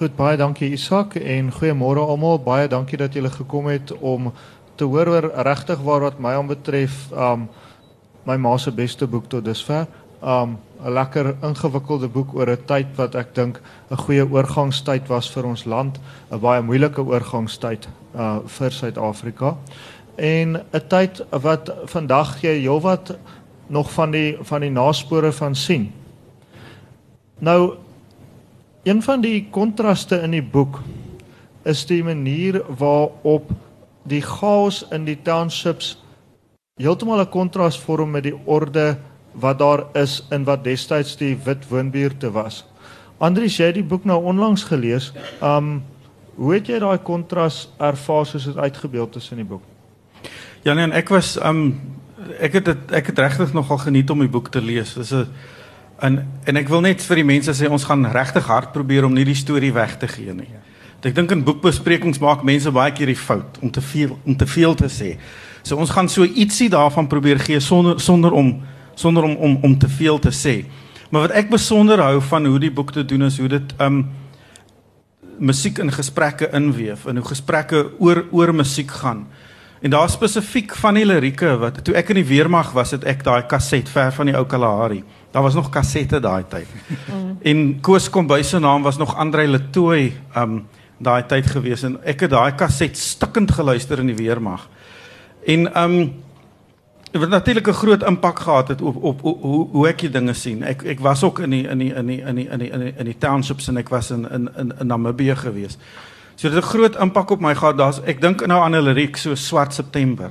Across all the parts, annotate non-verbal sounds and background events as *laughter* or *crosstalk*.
Goed, baie dankie Isak en goeiemôre almal. Baie dankie dat julle gekom het om te hoor oor regtig waar wat my aanbetref, um my ma se beste boek tot dusver. Um 'n lekker ingewikkelde boek oor 'n tyd wat ek dink 'n goeie oorgangstyd was vir ons land, 'n baie moeilike oorgangstyd uh vir Suid-Afrika. En 'n tyd wat vandag jy heelwat nog van die van die naspore van sien. Nou een van die kontraste in die boek is die manier waarop die chaos in die townships heeltemal 'n kontras vorm met die orde wat daar is in wat destyds die wit woonbuurte was. Andries, jy het die boek nou onlangs gelees. Um hoe het jy daai kontras ervaar soos dit uitgebeeld is in die boek? Ja nee, ek was um ek het het, ek het regtig nogal geniet om die boek te lees. Dis 'n en en ek wil net vir die mense sê ons gaan regtig hard probeer om nie die storie weg te gee nie. Ek dink in boekbesprekings maak mense baie keer die fout om te veel om te veel te sê. So ons gaan so ietsie daarvan probeer gee sonder sonder om sonder om om om te veel te sê. Maar wat ek besonder hou van hoe die boek te doen is hoe dit um musiek in gesprekke inweef en hoe gesprekke oor oor musiek gaan. En daar spesifiek van die lirieke wat toe ek in die weermag was, het ek daai kaset ver van die ou Kalahari. Daar was nog kasette daai tyd. Mm. En Koos Kombuis se naam was nog Andre Letoy um daai tyd gewees en ek het daai kaset stikkend geluister in die weermag. En um Dit het natuurlik 'n groot impak gehad het op op, op hoe hoe ek die dinge sien. Ek ek was ook in die in die in die in die in die in die, in die townships en ek was in in in, in Namibië gewees. So dit het 'n groot impak op my gehad. Daar's ek dink nou aan 'n liriek so Swart September.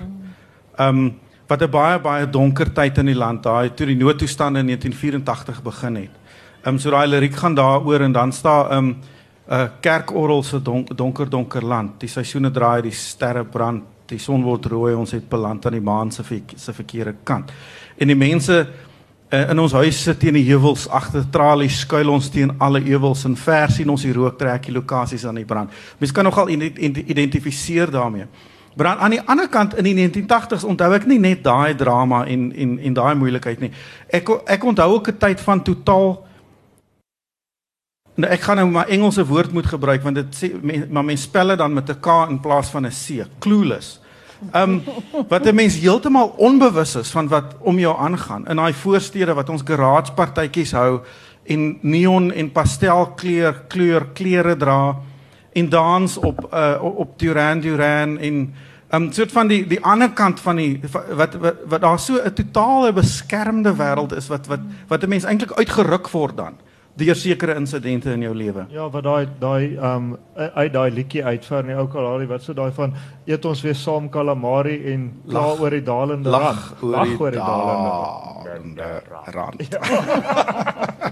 Ehm um, wat 'n baie baie donker tyd in die land daai toe die noodtoestande in 1984 begin het. Ehm um, so daai liriek gaan daaroor en dan staan ehm um, 'n uh, kerkorrel se donker donker donker land. Die seisoene draai, die sterre brand die son word rooi, ons het beland aan die maan se se verkeerde kant. En die mense uh, in ons huis sit teen die heuwels agter tralies, skuil ons teen alle ewels en ver sien ons die rook trek die lokasies aan die brand. Mense kan nogal identifiseer daarmee. Maar aan die ander kant in die 1980s onthou ek nie net daai drama en en en daai moeilikheid nie. Ek ek onthou ook 'n tyd van totaal Nou ek gaan nou maar Engelse woord moet gebruik want dit sê maar mense spelle dan met 'n K in plaas van 'n C. Clueless. Um wat 'n mens heeltemal onbewus is van wat om jou aangaan in daai voorstede wat ons garage partytjies hou en neon en pastelkleur kleur klere dra en dans op uh, op Duran Duran en um soort van die die ander kant van die wat wat, wat daar so 'n totale beskermde wêreld is wat wat wat 'n mens eintlik uitgeruk word dan deur sekere insidente in jou lewe. Ja, wat daai daai ehm um, uit daai liedjie uit van die ou Kalahari wat so daai van eet ons weer saam calamari en kla oor die dalende rand. Lag oor die dalende rand. Ja.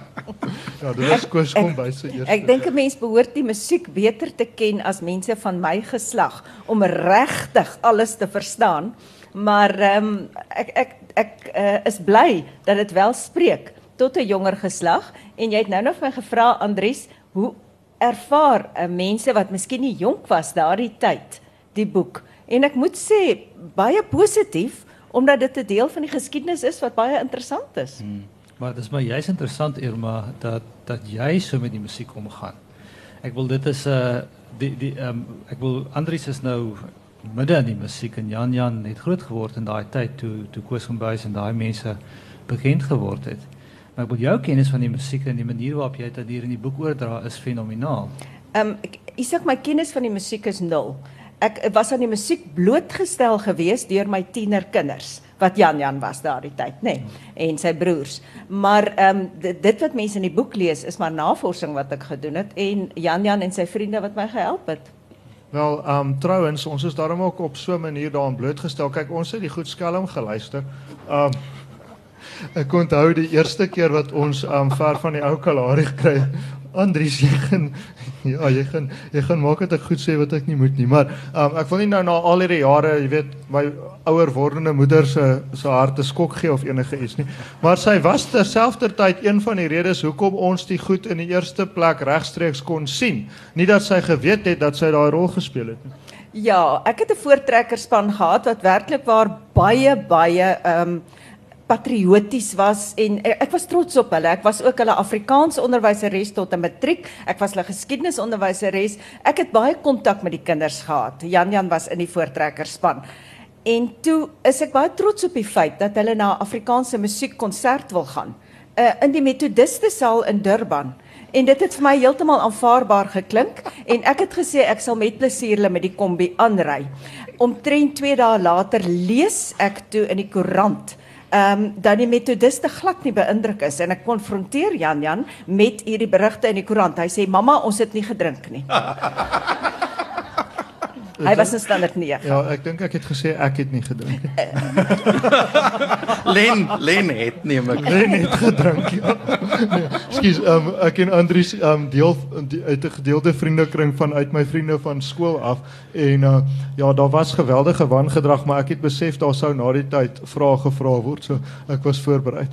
*laughs* ja, dit is kos kom by se eerste. Ek dink 'n mens behoort die musiek beter te ken as mense van my geslag om regtig alles te verstaan. Maar ehm um, ek ek ek uh, is bly dat dit wel spreek tot 'n jonger geslag en jy het nou nog vir my gevra Andries, hoe ervaar mense wat miskien nie jonk was daardie tyd die boek? En ek moet sê baie positief omdat dit 'n deel van die geskiedenis is wat baie interessant is. Hmm. Maar dit is maar juist interessant Irma dat dat jy so met die musiek omgaan. Ek wil dit is 'n uh, die die ehm ek wil Andries is nou midde in die musiek en Jan Jan het groot geword in daai tyd toe toe Koos van Buys en daai mense bekend geword het. Maar ek wil jou kennis van die musiek en die manier waarop jy dit hier in die boek oordra is fenomenaal. Ehm um, ek sê my kennis van die musiek is nul. Ek was aan die musiek blootgestel gewees deur my tienerkinders wat Jan Jan was daardie tyd, nê, nee, en sy broers. Maar ehm um, dit, dit wat mense in die boek lees is maar navorsing wat ek gedoen het en Jan Jan en sy vriende wat my gehelp het. Wel, ehm um, trouens, ons is daarom ook op so 'n manier daarin blootgestel. Kyk, ons het die goed skelm geluister. Ehm um, Ek onthou die eerste keer wat ons um, ver van die ou Kalahari gekry het. Andries, jy gaan ja, jy gaan jy gaan maak dit ek goed sê wat ek nie moet nie, maar um, ek wil nie nou na al hierdie jare, jy weet, my ouer wordende moeder se se harte skok gee of enige iets nie. Maar sy was terselfdertyd een van die redes hoekom ons die goed in die eerste plek regstreeks kon sien. Nie dat sy geweet het dat sy daai rol gespeel het nie. Ja, ek het 'n voortrekkerspan gehad wat werklik waar baie baie ehm um, patrioties was en ek, was trots op hulle. Ek was ook hulle Afrikaans onderwyseres tot 'n matriek. Ek was hulle geskiedenisonderwyseres. Ek het baie kontak met die kinders gehad. Jan Jan was in die voortrekkerspan. En toe is ek baie trots op die feit dat hulle na 'n Afrikaanse musiekkonsert wil gaan. Uh, in die Methodiste saal in Durban. En dit het vir my heeltemal aanvaarbaar geklink en ek het gesê ek sal met plesier hulle met die kombi aanry. Omtrent 2 dae later lees ek toe in die koerant um, dat die metodiste glad nie beïndruk is en ek konfronteer Jan Jan met hierdie berigte in die koerant. Hy sê mamma, ons het nie gedrink nie. *laughs* Hy was in standaard 9. Ja, ek dink ek het gesê ek het nie gedrink nie. *laughs* Len Len het nie maar Len het gedrink. Ja. Nee, Ekskuus, um, ek en Andries um deel die, uit 'n gedeelde vriendekring van uit my vriende van skool af en uh, ja, daar was geweldige wangedrag, maar ek het besef daar sou na die tyd vrae gevra word, so ek was voorberei.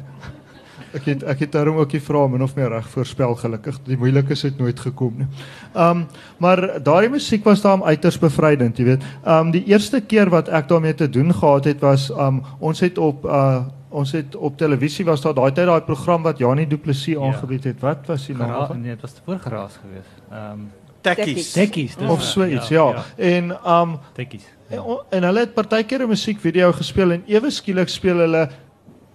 Ek het ek het daarom ook die vrae min of meer reg voorspel gelukkig. Die moeilikes het nooit gekom nie. Um maar daardie musiek was daarom uiters bevrydend, jy weet. Um die eerste keer wat ek daarmee te doen gehad het was um ons het op uh ons het op televisie was daar daai tyd daai program wat Janie Du Plessis aangebied het. Wat was die naam nee, dit was te voorgeraas geweest. Ehm um, tekkies. Tekkies, Of so iets, ja. ja. En um Tekkies. en, en hulle het partykeer 'n musiekvideo gespeel en ewe skielik speel hulle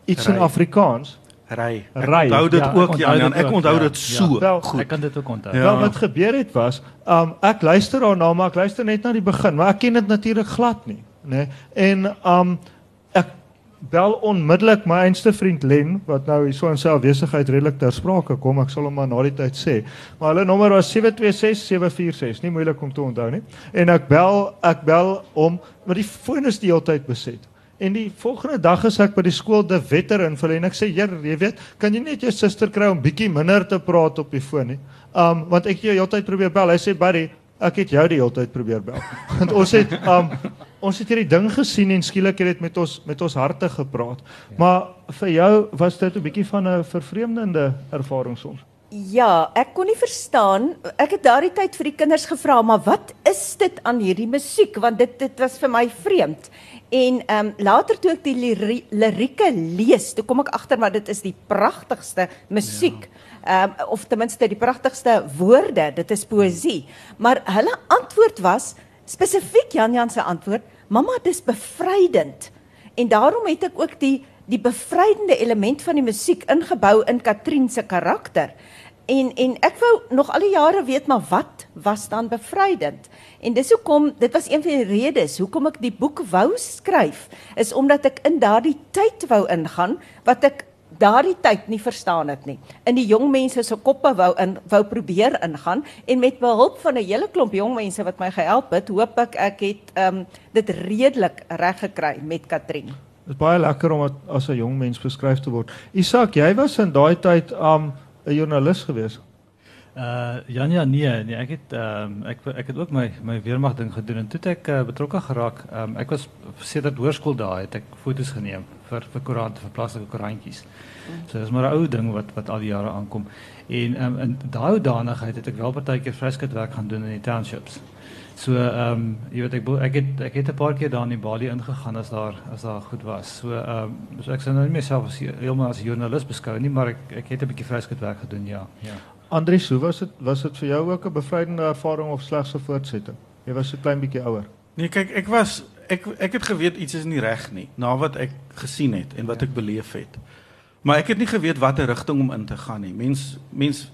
iets in Ry. Afrikaans. Ry. Ek Ry, onthou dit Ja, ek ook onthou Jan Jan. dit Ek ook, onthou ja. dit so Ja. Wel, goed. Ek kan dit ook onthou. Ja. Wel wat gebeur het was, um ek luister daarna maar ek luister net na die begin, maar ek ken dit natuurlik glad nie, nê? Nee? En um ek bel onmiddellik my einste vriend Len wat nou hier so in sy afwesigheid redelik ter sprake kom. Ek sal hom maar na die tyd sê. Maar hulle nommer was 726746, nie moeilik om te onthou nie. En ek bel ek bel hom, maar die foon is die hele tyd beset. En die volgende dag is ek by die skool de wetter in vir en ek sê, "Heer, jy weet, kan jy net jou suster kry om bietjie minder te praat op die foon nie?" Um want ek jou heeltyd probeer bel. Hy sê, "Buddy, ek het jou die heeltyd probeer bel." *laughs* Want ons het um ons het hierdie ding gesien en skielik het dit met ons met ons harte gepraat. Maar vir jou was dit 'n bietjie van 'n vervreemdende ervaring soms. Ja, ek kon nie verstaan. Ek het daardie tyd vir die kinders gevra, maar wat is dit aan hierdie musiek want dit dit was vir my vreemd. En ehm um, later toe ek die liri- lirieke lees, toe kom ek agter maar dit is die pragtigste musiek. Ehm um, of ten minste die pragtigste woorde, dit is poësie. Maar hulle antwoord was spesifiek Jan Jan se antwoord, "Mamma, dis bevrydend." En daarom het ek ook die die bevrydende element van die musiek ingebou in Katrien se karakter. En en ek wou nog al die jare weet maar wat was dan bevrydend? En dis hoekom dit was een van die redes hoekom ek die boek wou skryf is omdat ek in daardie tyd wou ingaan wat ek daardie tyd nie verstaan het nie. In die jong mense se koppe wou in wou probeer ingaan en met behulp van 'n hele klomp jong mense wat my gehelp het, hoop ek ek het um, dit redelik reg gekry met Katrien. Dit is baie lekker om as 'n jong mens beskryf te word. Isak, jy was in daai tyd um 'n joernalis geweest. Uh Jan ja nee, nee ek het ehm um, ek ek het ook my my weermag ding gedoen en toe ek uh, betrokke geraak. Ehm um, ek was sedert hoërskool daar het ek foto's geneem vir vir koerante vir plaaslike koerantjies. So dis maar 'n ou ding wat wat al die jare aankom. En ehm um, in daai hoedanigheid het ek wel partykeer vryskutwerk gaan doen in die townships. So ehm um, jy weet ek ek het ek het 'n paar keer daar in die Bali ingegaan as daar as daar goed was. So ehm um, so ek sou nou nie myself as heeltemal as joernalis beskou nie, maar ek ek het 'n bietjie vryskutwerk gedoen, ja. Ja. Andries, hoe was dit was dit vir jou ook 'n bevrydende ervaring of slegs 'n voortsetting? Jy was so klein bietjie ouer. Nee, kyk, ek was ek ek het geweet iets is nie reg nie na wat ek gesien het en wat ek beleef het. Maar ek het nie geweet watter rigting om in te gaan nie. Mens mens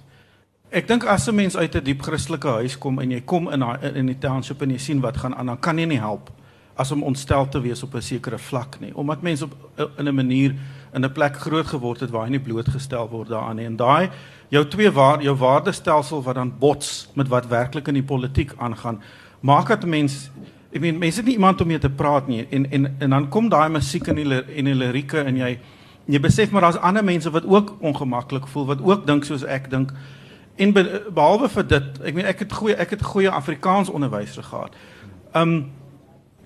ek dink as 'n mens uit 'n diep Christelike huis kom en jy kom in daai in die township en jy sien wat gaan aan, dan kan jy nie help as om ontstel te wees op 'n sekere vlak nie. Omdat mense op in 'n manier in 'n plek groot geword het waar jy nie blootgestel word daaraan nie. En daai jou twee waar jou waardestelsel wat dan bots met wat werklik in die politiek aangaan, maak dat mens ek meen mense het nie iemand om mee te praat nie en en en dan kom daai musiek in die en die lirieke en jy jy besef maar daar's ander mense wat ook ongemaklik voel, wat ook dink soos ek dink. En be, behalwe vir dit, ek meen ek het goeie ek het goeie Afrikaans onderwys gehad. Um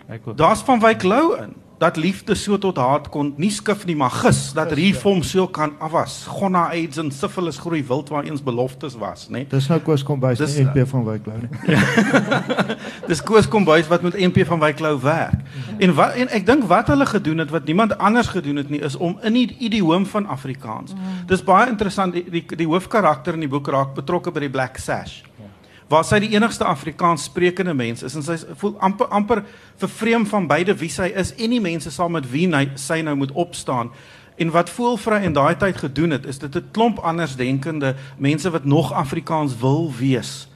Ek ook. daar's van Wyk Lou in. Dat liefde so tot haat kon nie skif nie maar gis dat reform so kan afwas. Gonna AIDS en syfilis groei wild waar eens beloftes was, né? Dis nou Koos Kombuis Dis- die NP van Wyklou nie. *laughs* Dis Koos Kombuis wat met MP van Wyklou werk. En wat en ek dink wat hulle gedoen het wat niemand anders gedoen het nie is om in die idioom van Afrikaans. Dis baie interessant die die, die hoofkarakter in die boek raak betrokke by die Black Sash. Waar sy die enigste Afrikaans sprekende mens is en sy voel amper amper vervreem van beide wie sy is en die mense saam met wie hy, sy nou moet opstaan. En wat Voelvry in daai tyd gedoen het, is dit 'n klomp andersdenkende mense wat nog Afrikaans wil wees.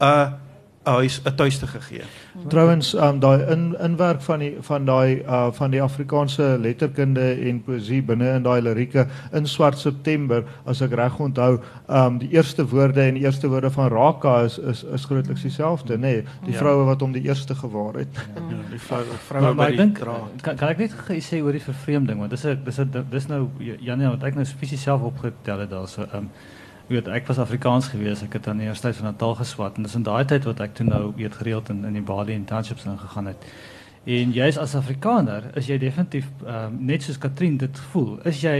'n huis 'n tuiste gegee. Trouwens, um, daai in inwerk van die van daai uh van die Afrikaanse letterkunde en poësie binne in daai lirieke in Swart September, as ek reg onthou, um die eerste woorde en die eerste woorde van Raka is is is grootliks dieselfde, nê? Nee, die Ja. vroue wat hom die eerste gewaar het. Ja, die vrou Maar, vroue maar by ek die dink draad. kan, kan ek net sê oor die vervreemding want dis 'n dis 'n dis nou Janie wat ek nou fisies self opgetel het daarso. Ehm um, jy weet ek was Afrikaans gewees. Ek het aan die Universiteit van Natal geswat en dis in daai tyd wat ek toe nou weet gereeld in in die Bali en townships ingegaan het. En jy's as Afrikaner is jy definitief um, net soos Katrien dit voel. Is jy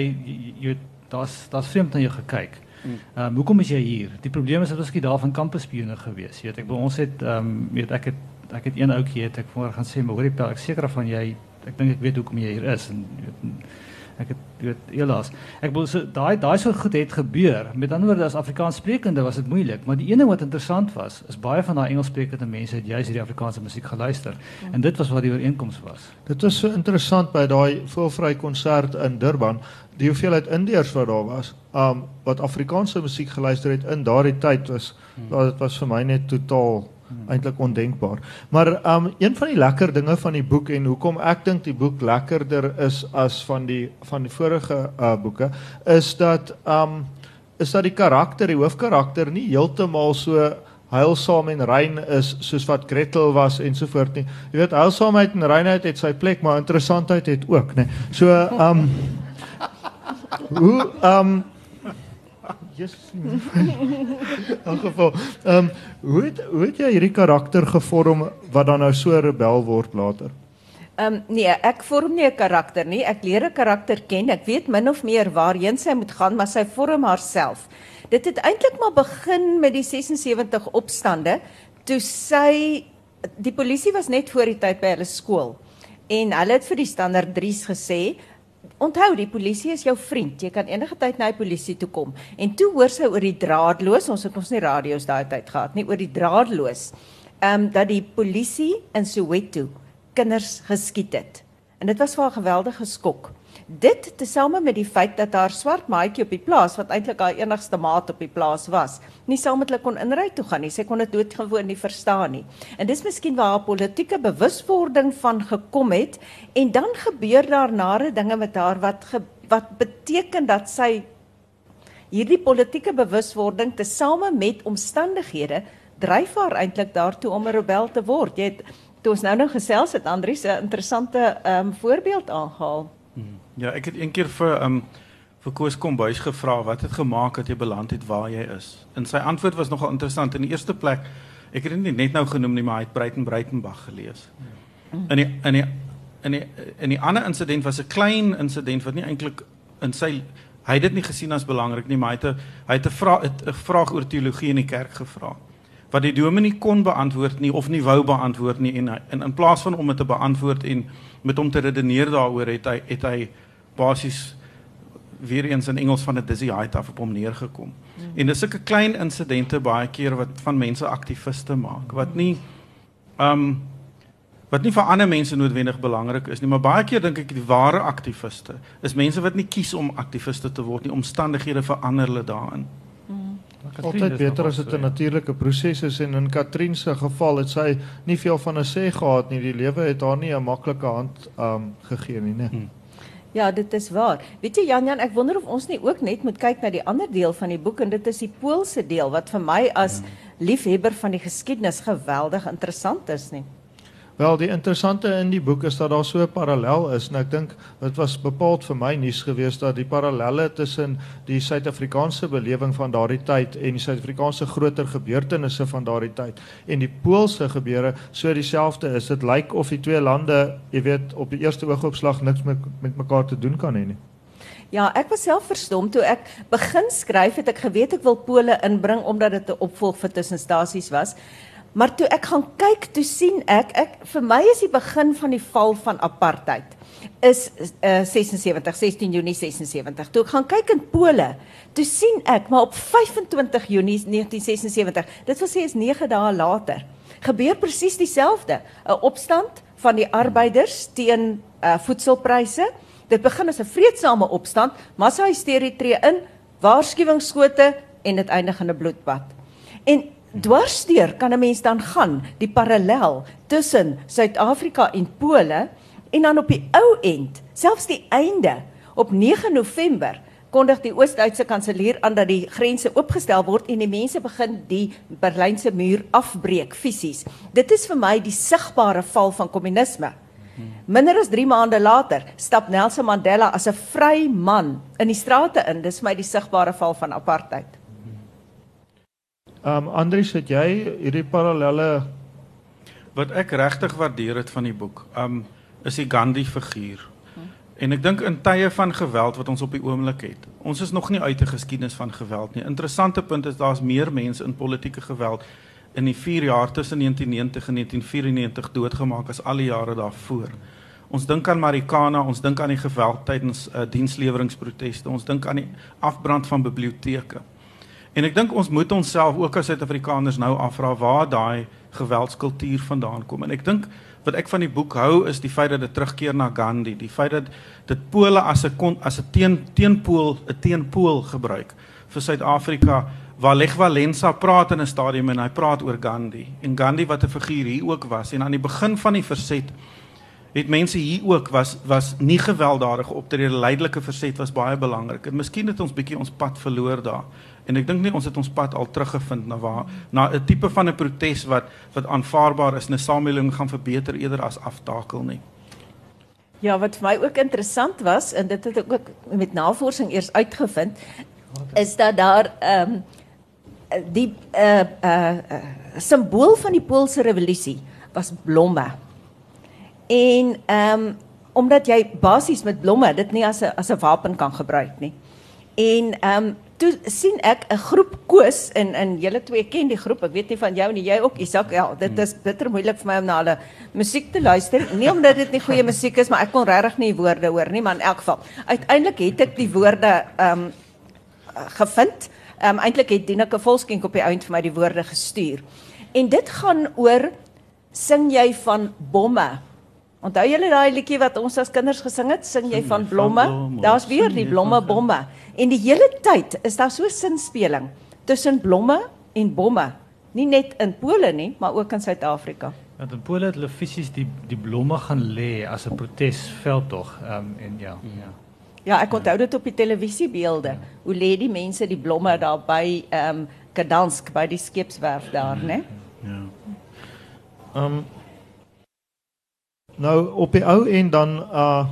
jy daar's daar's vreemd na jou gekyk. Ehm um, hoekom is jy hier? Die probleem is dat ons daar van kampuspione gewees. Jy weet ek by ons het ehm um, weet ek het ek het een ouetjie het ek voor gaan sê maar hoorie pel ek seker van jy ek dink ek weet hoekom jy hier is en weet ek het weet helaas ek bedoel so daai daai soort goed het gebeur met ander woorde as Afrikaans sprekende was dit moeilik maar die ene wat interessant was is baie van daai Engels sprekende mense het juist hierdie Afrikaanse musiek geluister en dit was wat die ooreenkoms was Dit was so interessant by daai voelvry konsert in Durban, die hoeveelheid Indiërs wat daar was, um wat Afrikaanse musiek geluister het in daardie tyd was hmm. dit was vir my net totaal hmm. Eintlik ondenkbaar. Maar um een van die lekker dinge van die boek en hoekom ek dink die boek lekkerder is as van die van die vorige uh boeke is dat um is dat die karakter, die hoofkarakter nie heeltemal so heilsaam en rein is soos wat Gretel was en so voort nie. Jy weet heilsaamheid en reinheid het sy plek, maar interessantheid het ook, nê. So um hoe um Jesus. In elk geval, um hoe het, hoe het jy hierdie karakter gevorm wat dan nou so rebel word later? Ehm um, nee, ek vorm nie 'n karakter nie. Ek leer 'n karakter ken. Ek weet min of meer waarheen sy moet gaan, maar sy vorm haarself. Dit het eintlik maar begin met die 76 opstande toe sy die polisie was net voor die tyd by hulle skool. En hulle het vir die standaard 3's gesê Onthou, die polisie is jou vriend. Jy kan enige tyd na die polisie toe kom. En toe hoor sy oor die draadloos, ons het ons nie radio's daai tyd gehad nie, oor die draadloos. Ehm um, dat die polisie in Soweto kinders geskiet het. En dit was vir haar 'n geweldige skok. Dit tesame met die feit dat haar swart maatjie op die plaas wat eintlik haar enigste maat op die plaas was, nie saam met hulle kon inry toe gaan nie. Sy kon dit doodgewoon nie verstaan nie. En dis miskien waar haar politieke bewuswording van gekom het en dan gebeur daar nare dinge met haar wat ge, wat beteken dat sy hierdie politieke bewuswording tesame met omstandighede dryf haar eintlik daartoe om 'n rebel te word. Jy het toe ons nou nou gesels het Andries 'n interessante ehm um, voorbeeld aangehaal. Ja, ek het een keer vir um vir Koos Kombuis gevra wat het gemaak dat jy beland het waar jy is. En sy antwoord was nogal interessant. In die eerste plek, ek het dit nie net nou genoem nie, maar hy het Breiten Breitenbach gelees. In die in die in die in die ander insident was 'n klein insident wat nie eintlik in sy hy het dit nie gesien as belangrik nie, maar hy het 'n hy het 'n vraag 'n vraag oor teologie in die kerk gevra wat die dominee kon beantwoord nie of nie wou beantwoord nie en en in plaas van om dit te beantwoord en met hom te redeneer daaroor het hy het hy basies weer eens in Engels van 'n dizzy height af op hom neergekom. Mm. En dis sulke klein insidente baie keer wat van mense aktiviste maak wat nie um wat nie vir ander mense noodwendig belangrik is nie, maar baie keer dink ek die ware aktiviste is mense wat nie kies om aktiviste te word nie, omstandighede verander hulle daarin. Altyd beter as dit 'n natuurlike proses is en in Katrien se geval het sy nie veel van 'n sê gehad nie. Die lewe het haar nie 'n maklike hand um gegee nie, né? Hmm. Ja, dit is waar. Weet jy Jan Jan, ek wonder of ons nie ook net moet kyk na die ander deel van die boek en dit is die Poolse deel wat vir my as liefhebber van die geskiedenis geweldig interessant is nie. Wel, die interessante in die boek is dat daar so 'n parallel is en ek dink dit was bepaald vir my nuus geweest dat die parallelle tussen die Suid-Afrikaanse belewing van daardie tyd en die Suid-Afrikaanse groter gebeurtenisse van daardie tyd en die Poolse gebeure so dieselfde is. Dit lyk of die twee lande, jy weet, op die eerste oogopslag niks met met mekaar te doen kan hê nie. Ja, ek was self verstom toe ek begin skryf het ek geweet ek wil Pole inbring omdat dit 'n opvolg vir tussenstasies was. Maar toe ek gaan kyk, toe sien ek ek vir my is die begin van die val van apartheid is uh, 76 16 Junie 76. Toe ek gaan kyk in Pole, toe sien ek maar op 25 Junie 1976, dit wil sê is 9 dae later, gebeur presies dieselfde, 'n opstand van die arbeiders teen uh, voedselpryse. Dit begin as 'n vreedsame opstand, massa-hysterie tree in, waarskuwingsskote en dit eindig in 'n bloedbad. En dwarsteer kan 'n mens dan gaan die parallel tussen Suid-Afrika en Pole en dan op die ou end, selfs die einde op 9 November kondig die Oos-Duitse kanselier aan dat die grense oopgestel word en die mense begin die Berlynse muur afbreek fisies. Dit is vir my die sigbare val van kommunisme. Minder as 3 maande later stap Nelson Mandela as 'n vry man in die strate in. Dis vir my die sigbare val van apartheid. Ehm um, Andries, het jy hierdie parallelle Wat ek regtig waardeer het van die boek, um is die Gandhi figuur. En ek dink in tye van geweld wat ons op die oomblik het. Ons is nog nie uit 'n geskiedenis van geweld nie. Interessante punt is daar's meer mense in politieke geweld in die 4 jaar tussen 1990 en 1994 doodgemaak as al die jare daarvoor. Ons dink aan Marikana, ons dink aan die geweld tydens uh, diensleweringproteste, ons dink aan die afbrand van biblioteke. En ek dink ons moet onsself ook as Suid-Afrikaners nou afvra waar daai geweldskultuur vandaan kom. En ek dink wat ek van die boek hou is die feit dat dit terugkeer na Gandhi, die feit dat dit Pole as 'n as 'n teen teenpool, 'n teenpool gebruik vir Suid-Afrika. Waar Lech Walesa praat in 'n stadium en hy praat oor Gandhi. En Gandhi wat 'n figuur hier ook was en aan die begin van die verset het mense hier ook was was nie gewelddadige optrede leidelike verset was baie belangrik. En miskien het ons bietjie ons pad verloor daar en ek dink nie ons het ons pad al teruggevind na waar na 'n tipe van 'n protes wat wat aanvaarbaar is en 'n samelewing gaan verbeter eerder as aftakel nie Ja, wat vir my ook interessant was en dit het ek ook met navorsing eers uitgevind is dat daar ehm um, die uh uh, uh simbool van die Poolse revolusie was blomme. En ehm um, omdat jy basies met blomme dit nie as 'n as 'n wapen kan gebruik nie. En ehm um, toe sien ek 'n groep Koos in in julle twee ken die groep. Ek weet nie van jou nie, jy ook Isak. Ja, dit is bitter moeilik vir my om na hulle musiek te luister. Nie omdat dit nie goeie musiek is, maar ek kon regtig nie woorde hoor nie, maar in elk geval. Uiteindelik het ek die woorde ehm um, gevind. Ehm um, eintlik het Dineke Volskenk op die ount vir my die woorde gestuur. En dit gaan oor sing jy van bomme. Onthou julle daai liedjie wat ons as kinders gesing het, sing jy van blomme? Daar's weer die blomme bomme. En die hele tyd is daar so sinspeling tussen blomme en bomme. Nie net in Pole nie, maar ook in Suid-Afrika. Want in Pole het hulle fisies die die blomme gaan lê as 'n protesveldtog. Ehm um, en ja, ja. Ja, ek onthou dit op die televisiebeelde. Ja. Hoe lê die mense die blomme daar by ehm um, Gdansk by die skeepswerf daar, né? ja Ehm um, nou op die ou en dan uh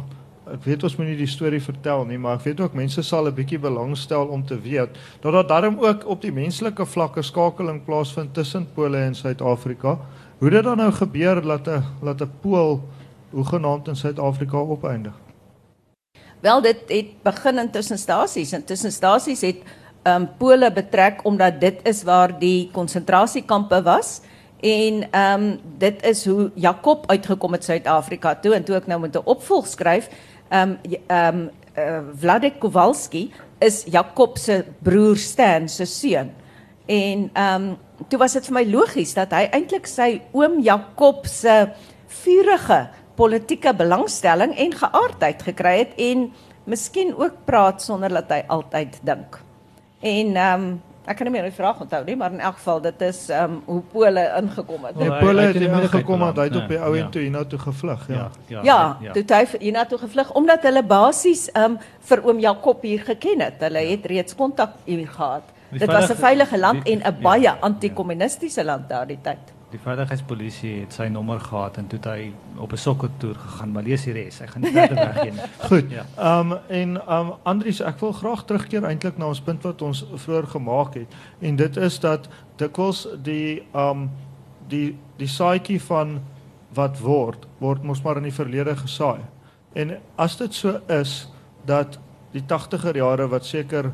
ek weet ons moet nie die storie vertel nie, maar ek weet ook mense sal 'n bietjie belangstel om te weet dat daar darm ook op die menslike vlakke skakeling plaasvind tussen Pole en Suid-Afrika. Hoe dit dan nou gebeur dat 'n dat 'n Pool hoegenaamd in Suid-Afrika opeindig? Wel dit het begin in tussenstasies en tussenstasies het ehm um, Pole betrek omdat dit is waar die konsentrasiekampe was. En ehm um, dit is hoe Jakob uitgekom het Suid-Afrika toe en toe ek nou met 'n opvolg skryf, ehm um, ehm um, uh, Vladek Kowalski is Jakob se broer Stan se seun. En ehm um, toe was dit vir my logies dat hy eintlik sy oom Jakob se vurige politieke belangstelling en geaardheid gekry het en miskien ook praat sonder dat hy altyd dink. En ehm um, Ek kan nie meer die vraag onthou nie, maar in elk geval dit is ehm um, hoe Pole ingekom het. Nee, Wel, Pole het die ingekom moeilikheid want hy het op die beland, ou ja. en toe hiernatoe gevlug, ja. Ja, Ja, ja. toe hy hiernatoe gevlug omdat hulle basies ehm um, vir oom Jakob hier geken het. Hulle het reeds kontak hier gehad. Die Dit was 'n veilige- land die- en 'n ja, baie ja. anti-kommunistiese land daardie tyd. Die veiligheidspolisie het sy nommer gehad en toe het hy op 'n sokkertoer gegaan, maar lees die res. Ek gaan nie verder weggee nie. *laughs* Goed. Ja. Ehm um, en ehm um, Andries, ek wil graag terugkeer eintlik na ons punt wat ons vroeër gemaak het en dit is dat dikwels die ehm um, die die saaitjie van wat word word mos maar in die verlede gesaai. En as dit so is dat die 80er jare wat seker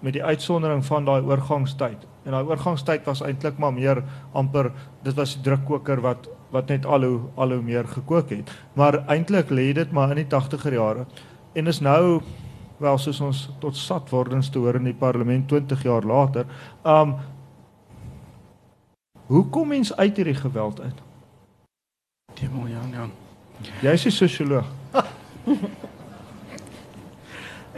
met die uitsondering van daai oorgangstyd en daai oorgangstyd was eintlik maar meer amper dit was die drukkoker wat wat net al hoe al hoe meer gekook het. Maar eintlik lê dit maar in die 80er jare. En is nou wel soos ons tot sat wordens te hoor in die parlement 20 jaar later. Um Hoe kom mens uit hierdie geweld uit? Die mooi Jan Jan. Jy is 'n sosioloog. *laughs*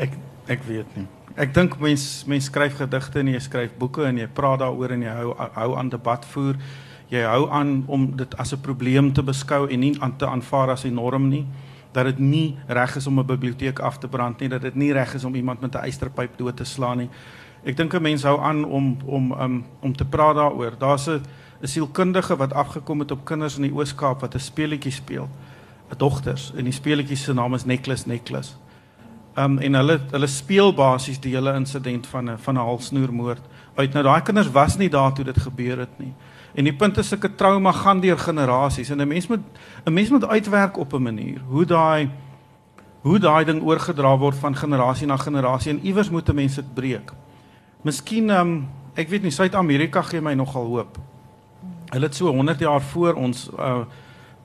ek ek weet nie. Ek dink mens mens skryf gedigte en jy skryf boeke en jy praat daaroor en jy hou hou aan debat voer. Jy hou aan om dit as 'n probleem te beskou en nie aan te aanvaar as 'n norm nie. Dat dit nie reg is om 'n biblioteek af te brand nie. Dat dit nie reg is om iemand met 'n eysterpyp dood te slaan nie. Ek dink 'n mens hou aan om om um, om te praat daaroor. Daar's 'n 'n sielkundige wat afgekom het op kinders in die Oos-Kaap wat 'n speletjie speel. 'n dogters en die speletjie se naam is Necklace Necklace Um en hulle hulle speel basies die hele insident van 'n van 'n halsnoermoord uit. Nou daai kinders was nie daar toe dit gebeur het nie. En die punt is sulke trauma gaan deur generasies en 'n mens moet 'n mens moet uitwerk op 'n manier hoe daai hoe daai ding oorgedra word van generasie na generasie en iewers moet 'n mens dit breek. Miskien um ek weet nie Suid-Amerika gee my nogal hoop. Hulle het so 100 jaar voor ons uh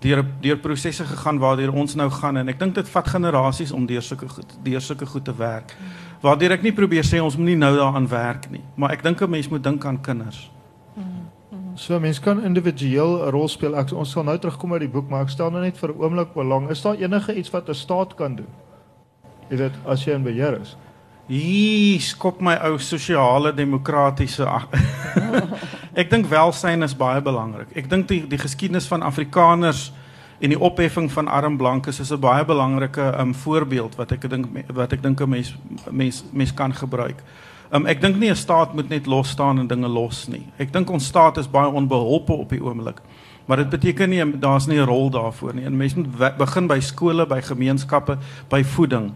deur deur prosesse gegaan waardeur ons nou gaan en ek dink dit vat generasies om deur sulke deur sulke goed te werk. Waardeur ek nie probeer sê ons moet nie nou daaraan werk nie, maar ek dink 'n mens moet dink aan kinders. So mense kan individueel 'n rol speel. Ek ons sal nou terugkom by die boek, maar ek stel nou net vir 'n oomblik belang. Is daar enige iets wat 'n staat kan doen? Jy weet, as jy in beheer is. Hier skop my ou sosiale demokratiese *laughs* Ek dink welsyn is baie belangrik. Ek dink die die geskiedenis van Afrikaners en die opheffing van arm blankes is 'n baie belangrike um, voorbeeld wat ek dink wat ek dink 'n mens mens mens kan gebruik. Um, ek dink nie 'n staat moet net los staan en dinge los nie. Ek dink ons staat is baie onbeholpe op die oomblik. Maar dit beteken nie daar's nie 'n rol daarvoor nie. En mense moet begin by skole, by gemeenskappe, by voeding.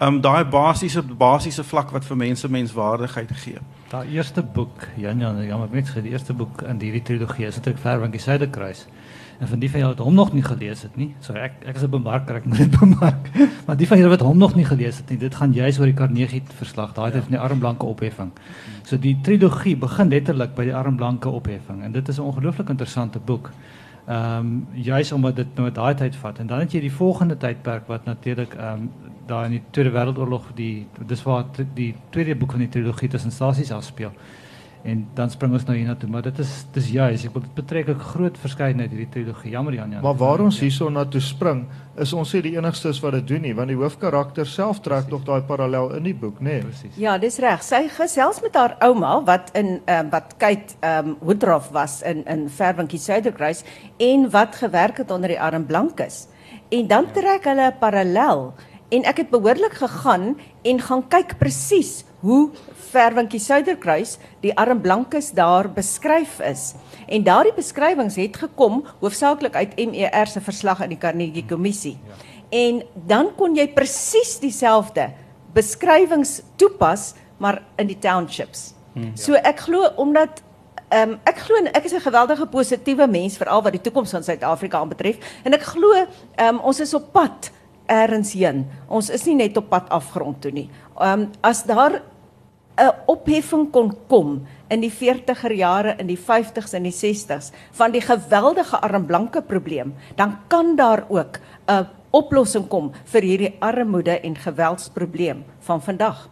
Um daai basiese basiese vlak wat vir mense menswaardigheid gee. Daai eerste boek, Jan Jan, jammer net gesê, die eerste boek in hierdie trilogie is eintlik Verwinkie Suiderkruis. En van die van julle wat hom nog nie gelees het nie, so ek ek is 'n bemarker, ek moet dit *laughs* bemark. maar die van julle wat hom nog nie gelees het nie, dit gaan juis oor die Carnegie verslag, daai tyd van die armblanke opheffing. So die trilogie begin letterlik by die armblanke opheffing en dit is 'n ongelooflik interessante boek. Ehm um, juis omdat dit nou daai tyd vat. En dan het jy die volgende tydperk wat natuurlik ehm um, daar in die Tweede Wêreldoorlog die dis waar die tweede boek van die trilogie tussen stasies afspeel en dan spring ons nou hiernatoe maar dit is dis juis ek wil dit betrek 'n groot verskeidenheid hierdie trilogie. Jammer Jan Jan. Maar waar ons hierso na toe spring is ons sê die enigstes wat dit doen nie want die hoofkarakter self trek tog daai parallel in die boek nê nee. ja dis reg. Sy gesels met haar ouma wat in um, wat kyk ehm um, Woodruff was in in Verwinkie Suiderkruis en wat gewerk het onder die arm blankes. En dan ja. trek hulle 'n parallel. En ek het behoorlik gegaan en gaan kyk presies hoe Verwinkie Suiderkruis die arm blankes daar beskryf is. En daardie beskrywings het gekom hoofsaaklik uit MER se verslag in die Carnegie Kommissie. Ja. En dan kon jy presies dieselfde beskrywings toepas maar in die townships. Hmm, ja. So ek glo omdat ehm um, ek glo ek is 'n geweldige positiewe mens veral wat die toekoms van Suid-Afrika aanbetref en ek glo ehm um, ons is op pad ergens heen. Ons is nie net op pad afgrond toe nie. Ehm um, as daar 'n opheffing kon kom in die 40er jare in die 50s en die 60s van die geweldige armblanke probleem, dan kan daar ook 'n oplossing kom vir hierdie armoede en geweldsprobleem van vandag.